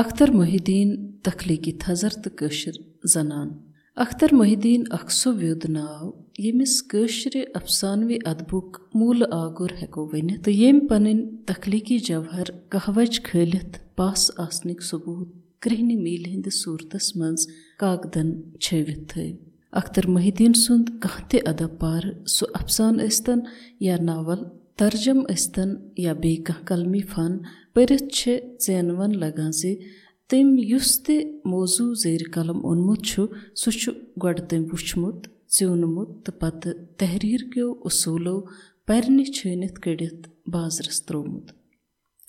اختر محدیٖن تخلیٖقی تھزر تہٕ کٲشِر زنان. اختر محدیٖن اکھ سُہ ویُد ناو ییٚمِس کٲشرِ افسانوی ادبُک موٗلہٕ آگُر ہٮ۪کو ؤنِتھ تہٕ ییٚمۍ پنٕنۍ تخلیٖقی جوہر کہوَچ کھٲلِتھ پاس آسنٕکۍ ثبوٗت کرٛہنہِ میٖلہِ ہِنٛدِس صوٗرتس منٛز کاکدن چھٲوِتھ تھٲوۍ اختر محدیٖن سُنٛد کانٛہہ تہِ ادب پارٕ سُہ افسانہٕ ٲسۍتن یا ناول ترجم ٲسۍتن یا بیٚیہِ کانٛہہ قلمی فن پٔرِتھ چھِ ژینوَن لگان زِ تٔمۍ یُس تہِ موضوٗع زیٖرِ قلم اوٚنمُت چھُ سُہ چھُ گۄڈٕ تٔمۍ وٕچھمُت ژیوٗنمُت تہٕ پتہٕ تحریٖر کیو اصوٗلو پرنہِ چھٲنِتھ کٔڑِتھ بازرس تروومُت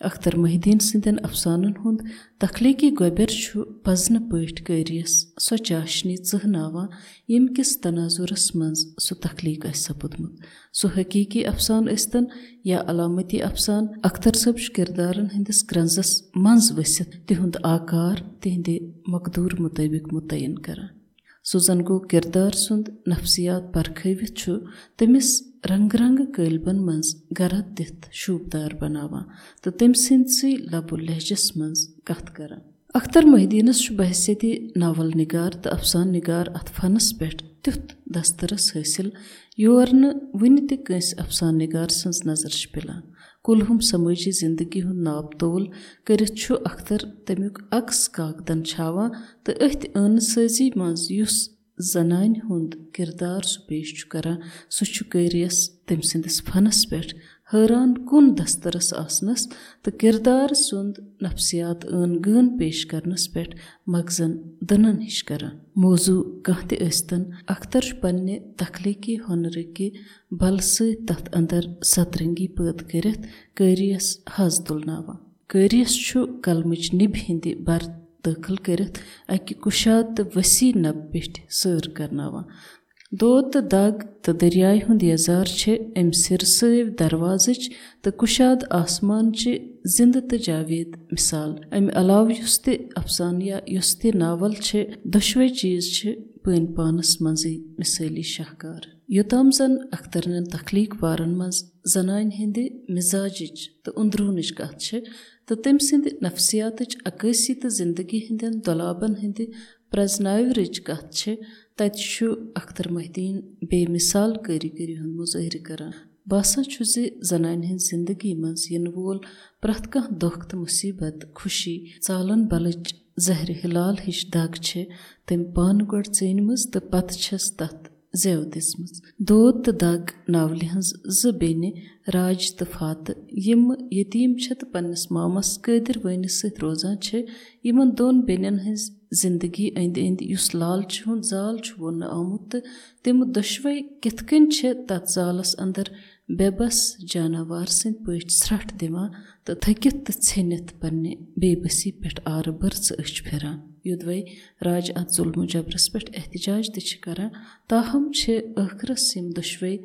اختر محدیٖن سٕنٛدٮ۪ن افسانن ہُنٛد تخلیٖقی گۄبیر چھُ پزنہٕ پٲٹھۍ کٲریَس سۄ چاشنی ژٕہناوان ییٚمہِ کِس تناظُرس منٛز سُہ تخلیٖق آسہِ سپُدمُت سُہ حقیٖقی افسان ٲسۍتن یا علامتی افسان اختر صٲب چھُ کِردارن ہٕنٛدِس کرٛنٛزس منٛز ؤسِتھ تِہُنٛد آکار تِہنٛدِ مقدوٗر مُطٲبق مُتعین کران سُہ زن گوٚو کِردار سُنٛد نفسِیات پرکھٲوِتھ چھُ تٔمِس رنٛگہٕ رنٛگہٕ قٲلبن منٛز گرد دِتھ شوٗبدار بناوان تہٕ تٔمۍ سٕنٛدسٕے لبو لہجس منٛز کتھ کران۔ اختر محدیٖنس چھُ بحثیتی ناول نِگار تہٕ افسان نِگار اتھ فنس پٮ۪ٹھ تیُتھ دسترس حٲصِل یور نہٕ وُنہِ تہِ کٲنٛسہِ افسان نِگار سٕنٛز نظر چھِ پِلان۔ کُلہُم سمٲجی زندگی ہُنٛد ناپ تول کٔرِتھ چھُ اختر تمیُک عقس کاکدن چھاوان تہٕ أتھۍ ٲنہٕ سٲزی منٛز یُس زنانہِ ہُنٛد کِردار سُہ پیش چھُ کران سُہ چھُ کٲریَس تٔمۍ سٕنٛدِس فنس پٮ۪ٹھ حٲران کُن دسترس آسنس تہٕ کِردار سُنٛد نفسِیات ٲن گٲن پیش کرنس پٮ۪ٹھ مغزن دٕنن ہِش کران۔ موضوٗع کانٛہہ تہِ ٲسۍتن اختر چھُ پننہِ تخلیٖقی ہۄنرٕکہِ بلہٕ سۭتۍ تتھ انٛدر سترنٛگی پٲدٕ کٔرِتھ کٲریَس حظ تُلناوان۔ کٲریَس چھُ قلمٕچ نِبہِ ہِنٛدِ بر دٲخل کٔرِتھ اکہِ کُشاد تہٕ ؤسیع نبہٕ پیٚٹھۍ سٲر کرناوان۔ دود تہٕ دگ تہٕ دٔریاے ہُنٛد یزار چھِ اَمہِ سِرسٲوۍ دروازٕچ تہٕ کُشاد آسمانچہِ زِنٛدٕ تہٕ جاوید مِثال۔ اَمہِ علاوٕ یُس تہِ افسان یا یُس تہِ ناول چھِ دۄشوے چیٖز چھِ پٲنۍ پانس منٛزٕے مِثٲلی شاہکار۔ یوٚتام زن اخترنٮ۪ن تخلیٖق وارن منٛز زنانہِ ہِنٛدِ مِزاجِچ تہٕ أنٛدروٗنٕچ کتھ چھِ تہٕ تٔمۍ سٕنٛدِ نفسِیاتٕچ عکٲسی تہٕ زندگی ہٕنٛدٮ۪ن دۄلابن ہٕنٛدِ پرٛزناورٕچ کتھ چھِ تتہِ چھُ اختر محدیٖن بے مِثال کٲرِگٔری ہُنٛد مُظٲہرٕ کران۔ باسان چھُ زِ زنانہِ ہٕنٛز زندگی منٛز یِنہٕ وول پرٛٮ۪تھ کانٛہہ دۄکھ تہٕ مُصیٖبت خوشی ژالن بلٕچ زہرِ ہِلال ہِش دگ چھِ تٔمۍ پانہٕ گۄڈٕ ژٲنۍمٕژ تہٕ پتہٕ چھس تتھ زٮ۪و دِژمٕژ دود تہٕ دگ ناولہِ ہٕنٛز زٕ بیٚنہِ راج تہٕ فاتہٕ یِمہٕ یتیٖم چھِ تہٕ پننِس مامس قٲدِر وٲنِس سۭتۍ روزان چھِ یِمن دۄن بیٚنٮ۪ن ہٕنٛز زندگی أنٛدۍ أنٛدۍ یُس لالچہِ ہُنٛد زال چھُ ووننہٕ آمُت تہٕ تِمہٕ دۄشوے کِتھ کٔنۍ چھِ تتھ زالس انٛدر بے بس جاناوار سٕنٛدۍ پٲٹھۍ ژھرٛٹھ دِوان تہٕ تھٔکِتھ تہٕ ژھیٚنِتھ پننہِ بے بسی پٮ۪ٹھ آرٕ بٔرژٕ أچھ پھِران یوٚدوے راج اتھ ظُلمہٕ جبرس پٮ۪ٹھ احتِجاج تہِ چھِ کران تاہم چھِ ٲخرس یِم دۄشوے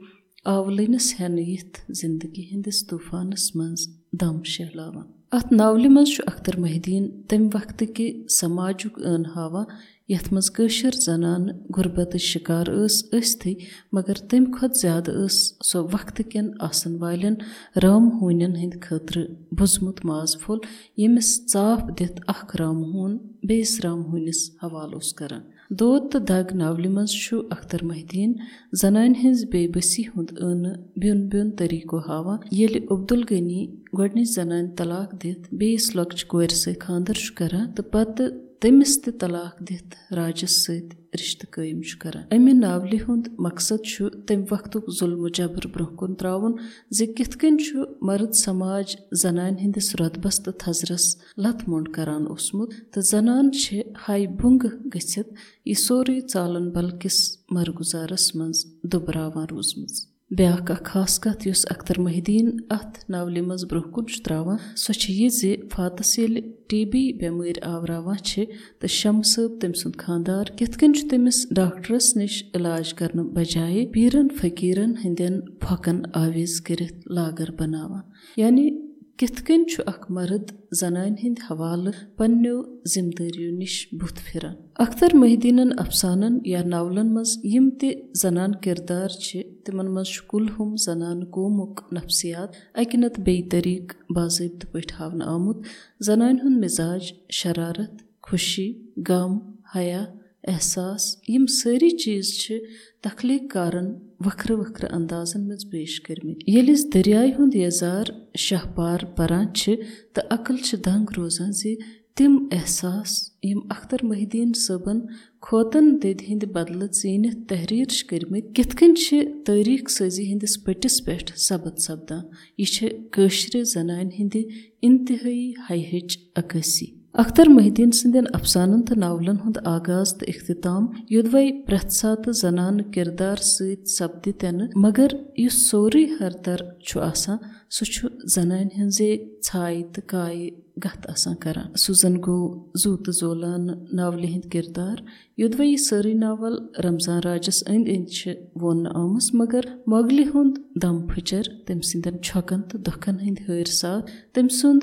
آولٕنِس ہٮ۪نہٕ یِتھ زندگی ہِنٛدِس طوٗفانس منٛز دم شہلاوان اتھ ناولہِ منٛز چھُ اختر محدیٖن تمہِ وقتہٕ کہِ سماجُک ٲن ہاوان یتھ منٛز کٲشِر زنانہٕ غُربتٕچ شِکار ٲس ٲستھٕے مگر تمہِ کھۄتہٕ زیادٕ ٲس سۄ وقتہٕ کٮ۪ن آسن والٮ۪ن رام ہوٗنٮ۪ن ہٕنٛدِ خٲطرٕ بوٗزمُت ماز پھوٚل ییٚمِس ژاپھ دِتھ اکھ رام ہوٗن بیٚیِس رام ہوٗنِس حوالہٕ اوس کران دود تہٕ دگ ناولہِ منٛز چھُ اختر محدیٖن زنانہِ ہٕنٛز بے بسی ہُنٛد ٲنہٕ بیٚون بیٚون طٔریٖقو ہاوان ییٚلہِ عبدالغنی گۄڈنِچ زنانہِ طلاق دِتھ بیٚیِس لۄکچہِ کورِ سۭتۍ خانٛدر چھُ کران تہٕ پتہٕ تٔمِس تہِ طلاق دِتھ راجس سۭتۍ رِشتہٕ قٲیِم چھُ کران امہِ ناولہِ ہُنٛد مقصد چھُ تمہِ وقتُک ظُلمہٕ جبر برونٛہہ کُن تراوُن زِ کِتھ کٔنۍ چھُ مرد سماج زنانہِ ہٕنٛدِس رۄدبس تہٕ تھزرس لتھ موٚنٛڈ کران اوسمُت تہٕ زنان چھِ ہاے بُنٛگہٕ گٔژھِتھ یہِ سورُے ژالن بل کِس مرگُزارس منٛز دُبراوان روٗزمٕژ بیٛاکھ اکھ خاص کتھ یُس اختر محدیٖن اتھ ناولہِ منٛز برونٛہہ کُن چھُ تراوان سۄ چھِ یہِ زِ فاتس ییٚلہِ ٹی بی بٮ۪مٲرۍ آوراوان چھِ تہٕ شمہٕ صٲب تٔمۍ سُنٛد خانٛدار کِتھ کٔنۍ چھُ تٔمِس ڈاکٹرس نِش علاج کرنہٕ بجایے پیٖرن فقیٖرن ہٕنٛدٮ۪ن پھۄکھن آویز کٔرِتھ لاگر بناوان یعنی کِتھ کٔنۍ چھُ اکھ مرد زنانہِ ہٕنٛدۍ حوالہٕ پننیو ذِمہٕ دٲریو نِش بُتھ پھِران اختر محدیٖنن افسانن یا ناولن منٛز یِم تہِ زنان کِردار چھِ تِمن منٛز چھُ کُلہُم زنانہٕ قومُک نفسِیات اکہِ نتہٕ بیٚیہِ طٔریٖقہٕ باضٲبطہٕ پٲٹھۍ ہاونہٕ آمُت زنانہِ ہُنٛد مِزاج شرارت خوشی غم حیا احساس یِم سٲری چیٖز چھِ تخلیٖق کارن وکھرٕ وکھرٕ اندازن منٛز پیش کٔرمٕتۍ۔ ییٚلہِ أسۍ دٔریاے ہُنٛد یزار شاہ پار پران چھِ تہٕ عقل چھِ دنٛگ روزان زِ تِم احساس یِم اختر محدیٖن صٲبن خوتن دٔدۍ ہٕنٛدِ بدلہٕ ژیٖنِتھ تحریٖر چھِ کٔرمٕتۍ کِتھ کٔنۍ چھِ تٲریٖخ سٲزی ہٕنٛدِس پٔٹِس پٮ۪ٹھ سبد سپدان؟ یہِ چھِ کٲشرِ زنانہِ ہٕنٛدِ انتہٲیی حیہٕچ عکٲسی اختر محدیٖن سٕنٛدٮ۪ن افسانن تہٕ ناولن ہُنٛد آغاز تہٕ اختتام یوٚدوے پرٛٮ۪تھ ساتہٕ زنانہٕ کِردار سۭتۍ سپدِ تہِ نہٕ مگر یُس سورُے ہردر چھُ آسان سُہ چھُ زنانہِ ہٕنٛزے ژھایہِ تہٕ کایہِ گتھ آسان کران سُہ زن گوٚو زوٗ تہٕ زولانہٕ ناولہِ ہٕنٛدۍ کِردار یوٚدوے یہِ سٲرٕے ناول رمضان راجس أنٛدۍ أنٛدۍ چھِ ووننہٕ آمٕژ مگر مۄغلہِ ہُنٛد دم پھٕچر تٔمۍ سٕنٛدٮ۪ن چھۄکن تہٕ دۄکھن ہٕنٛدۍ ہٲرۍ ساتھ تٔمۍ سُنٛد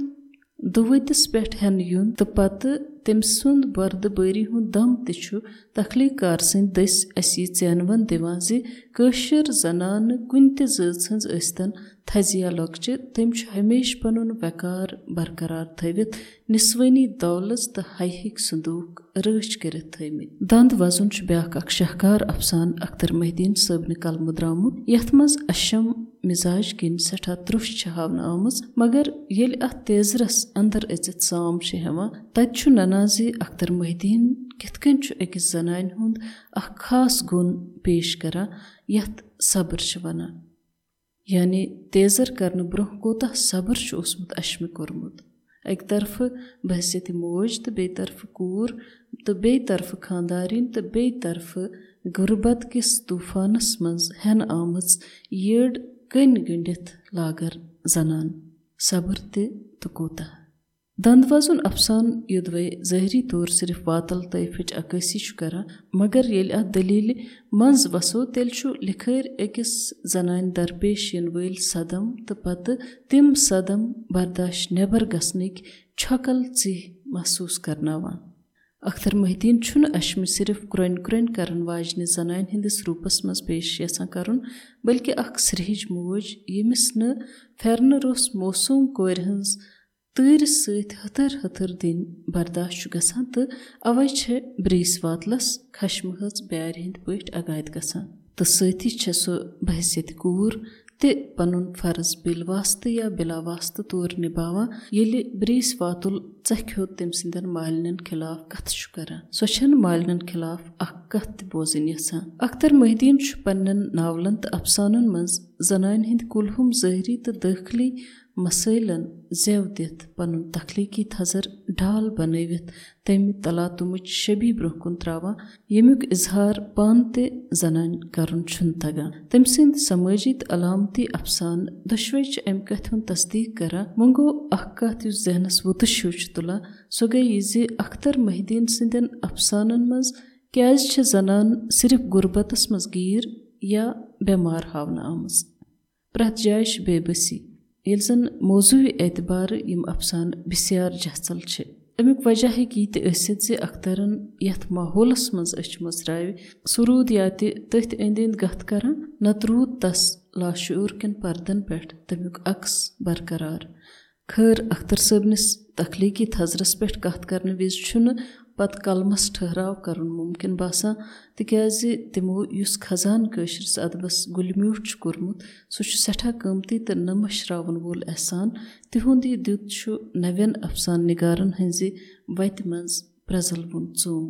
دُوٲتِس پٮ۪ٹھ یُن تہٕ پتہٕ تٔمۍ سُنٛد وردٕ بٲری ہُنٛد دم تہِ چھُ تخلیٖق کار سٕنٛدۍ دٔسۍ اَسہِ یہِ ژینوَن دِوان زِ کٲشِر زنانہٕ کُنہِ تہِ زٲژ ہٕنٛز ٲسۍتن تھزِ یا لۄکچہِ تٔمۍ چھُ ہمیشہٕ پنُن وقار برقرار تھٲوِتھ نسوٲنی دولژ تہٕ ہیہٕکۍ صندوٗق رٲچھ کٔرِتھ تھٲومٕتۍ۔ دنٛد وزُن چھُ بیاکھ اکھ شاہکار افسان اختر محدیٖن صٲبنہِ قلمہٕ درٛامُت یتھ منٛز اشم مِزاج کِنۍ سٮ۪ٹھاہ ترُش چھِ ہاونہٕ آمٕژ مگر ییٚلہِ اتھ تیزرس انٛدر أژِتھ سام چھِ ہٮ۪وان تتہِ چھُ ننان زِ اختر محدیٖن کِتھ کٔنۍ چھُ أکِس زنانہِ ہُنٛد اکھ خاص گُن پیش کران یتھ صبر چھِ ونان یعنی تیزر کرنہٕ برونٛہہ کوٗتاہ صبر چھُ اوسمُت اشمہِ کوٚرمُت اَکہِ طرفہٕ بحثیتہِ موج تہٕ بیٚیہِ طرفہٕ کوٗر تہٕ بیٚیہِ طرفہٕ خانٛدارِنۍ تہٕ بیٚیہِ طرفہٕ غُربت کِس طوٗفانس منٛز ہٮ۪نہٕ آمٕژ یٔڈ کٔنۍ گٔنڈِتھ لاگر زنان صبر تہِ تہٕ کوٗتاہ دنٛد وزُن افسان یوٚدوے ظٲہری طور صرف واتل طٲیفٕچ عکٲسی چھُ کران مگر ییٚلہِ اتھ دٔلیٖلہِ منٛز وسو تیٚلہِ چھُ لِکھٲرۍ أکِس زنانہِ درپیش یِنہٕ وٲلۍ صدم تہٕ پتہٕ تِم صدم برداش نٮ۪بر گژھنٕکۍ چھۄکل ژِہۍ محسوٗس کرناوان۔ اختر محدیٖن چھُنہٕ اشمہِ صرف کرٛونہِ کرٛونہِ کرن واجنہِ زنانہِ ہٕنٛدِس روٗپس منٛز پیش یژھان کرُن بٔلکہِ اکھ سرٛیہج موج ییٚمِس نہٕ پھیرنہٕ روٚس موسوٗم کورِ ہٕنٛز تۭرِ سۭتۍ ہتھٕر ہتھٕر دِنۍ برداش چھُ گژھان تہٕ اَوے چھےٚ برٛیس واتلس خشمہٕ ہٕنٛز بیارِ ہٕنٛدۍ پٲٹھۍ عگادِ گژھان۔ تہٕ سۭتی چھےٚ سۄ بحثیت کوٗر تہِ پنُن فرض بِل واستہٕ یا بِلا واستہٕ طور نِباوان ییٚلہِ برٛیس واتُل ژکھِ ہیوٚت تٔمۍ سٕنٛدٮ۪ن مالنٮ۪ن خِلاف کتھٕ چھُ کران۔ سۄ چھنہٕ مالنٮ۪ن خِلاف اکھ کتھ تہِ بوزٕنۍ یژھان۔ اختر محدیٖن چھُ پننٮ۪ن ناولن تہٕ افسانن منٛز زنانہِ ہٕنٛدۍ کُلہُم ظٲہری تہٕ دٲخلی مسٲیلن زیو دِتھ پنُن تخلیٖقی تھزر ڈال بنٲوِتھ تمہِ تلاتُمٕچ شبی برونٛہہ کُن تراوان ییٚمیُک اِظہار پانہٕ تہِ زنانہِ کرُن چھُنہٕ تگان۔ تٔمۍ سٕنٛدۍ سمٲجی تہٕ علامتی افسانہٕ دۄشوے چھِ امہِ کتھِ ہُنٛد تصدیٖق کران وۄنۍ گوٚو اکھ کتھ یُس ذہنس وُتُش ہیوٗ چھُ تُلان سۄ گٔے یہِ زِ اختر محدیٖن سٕنٛدٮ۪ن افسانن منٛز کیازِ چھِ زنان صرف غُربتس منٛز گیٖر یا بٮ۪مار ہاونہٕ آمٕژ پرٛٮ۪تھ جایہِ چھِ بے بٔسی ییٚلہِ زن موضوٗعی اعتبارٕ یِم افسانہٕ بِسیار جژل چھِ امیُک وجہ ہیٚکہِ یہِ تہِ ٲسِتھ زِ اخترن یتھ ماحولس منٛز أچھ مٕژراوِ سُہ روٗد یا تہِ تٔتھۍ أنٛدۍ أنٛدۍ گتھ کران نتہٕ روٗد تس لاشعوٗر کٮ۪ن پردن پٮ۪ٹھ تمیُک عکس برقرار خٲر اختر صٲبنِس تخلیٖقی تھزرس پٮ۪ٹھ کتھ کرنہٕ وِزِ چھُنہٕ پتہٕ قلمس ٹھٔہراو کرُن مُمکِن باسان تِکیازِ تِمو یُس خزان کٲشرِس ادبس گُلہِ میوٗٹھ چھُ کوٚرمُت سُہ چھُ سٮ۪ٹھاہ قۭمتی تہٕ نہٕ مٔشراوَن وول احسان۔ تِہُنٛد یہِ دیُت چھُ نوٮ۪ن افسان نِگارن ہٕنٛزِ وتہِ منٛز پرٛزلوُن ژوٚم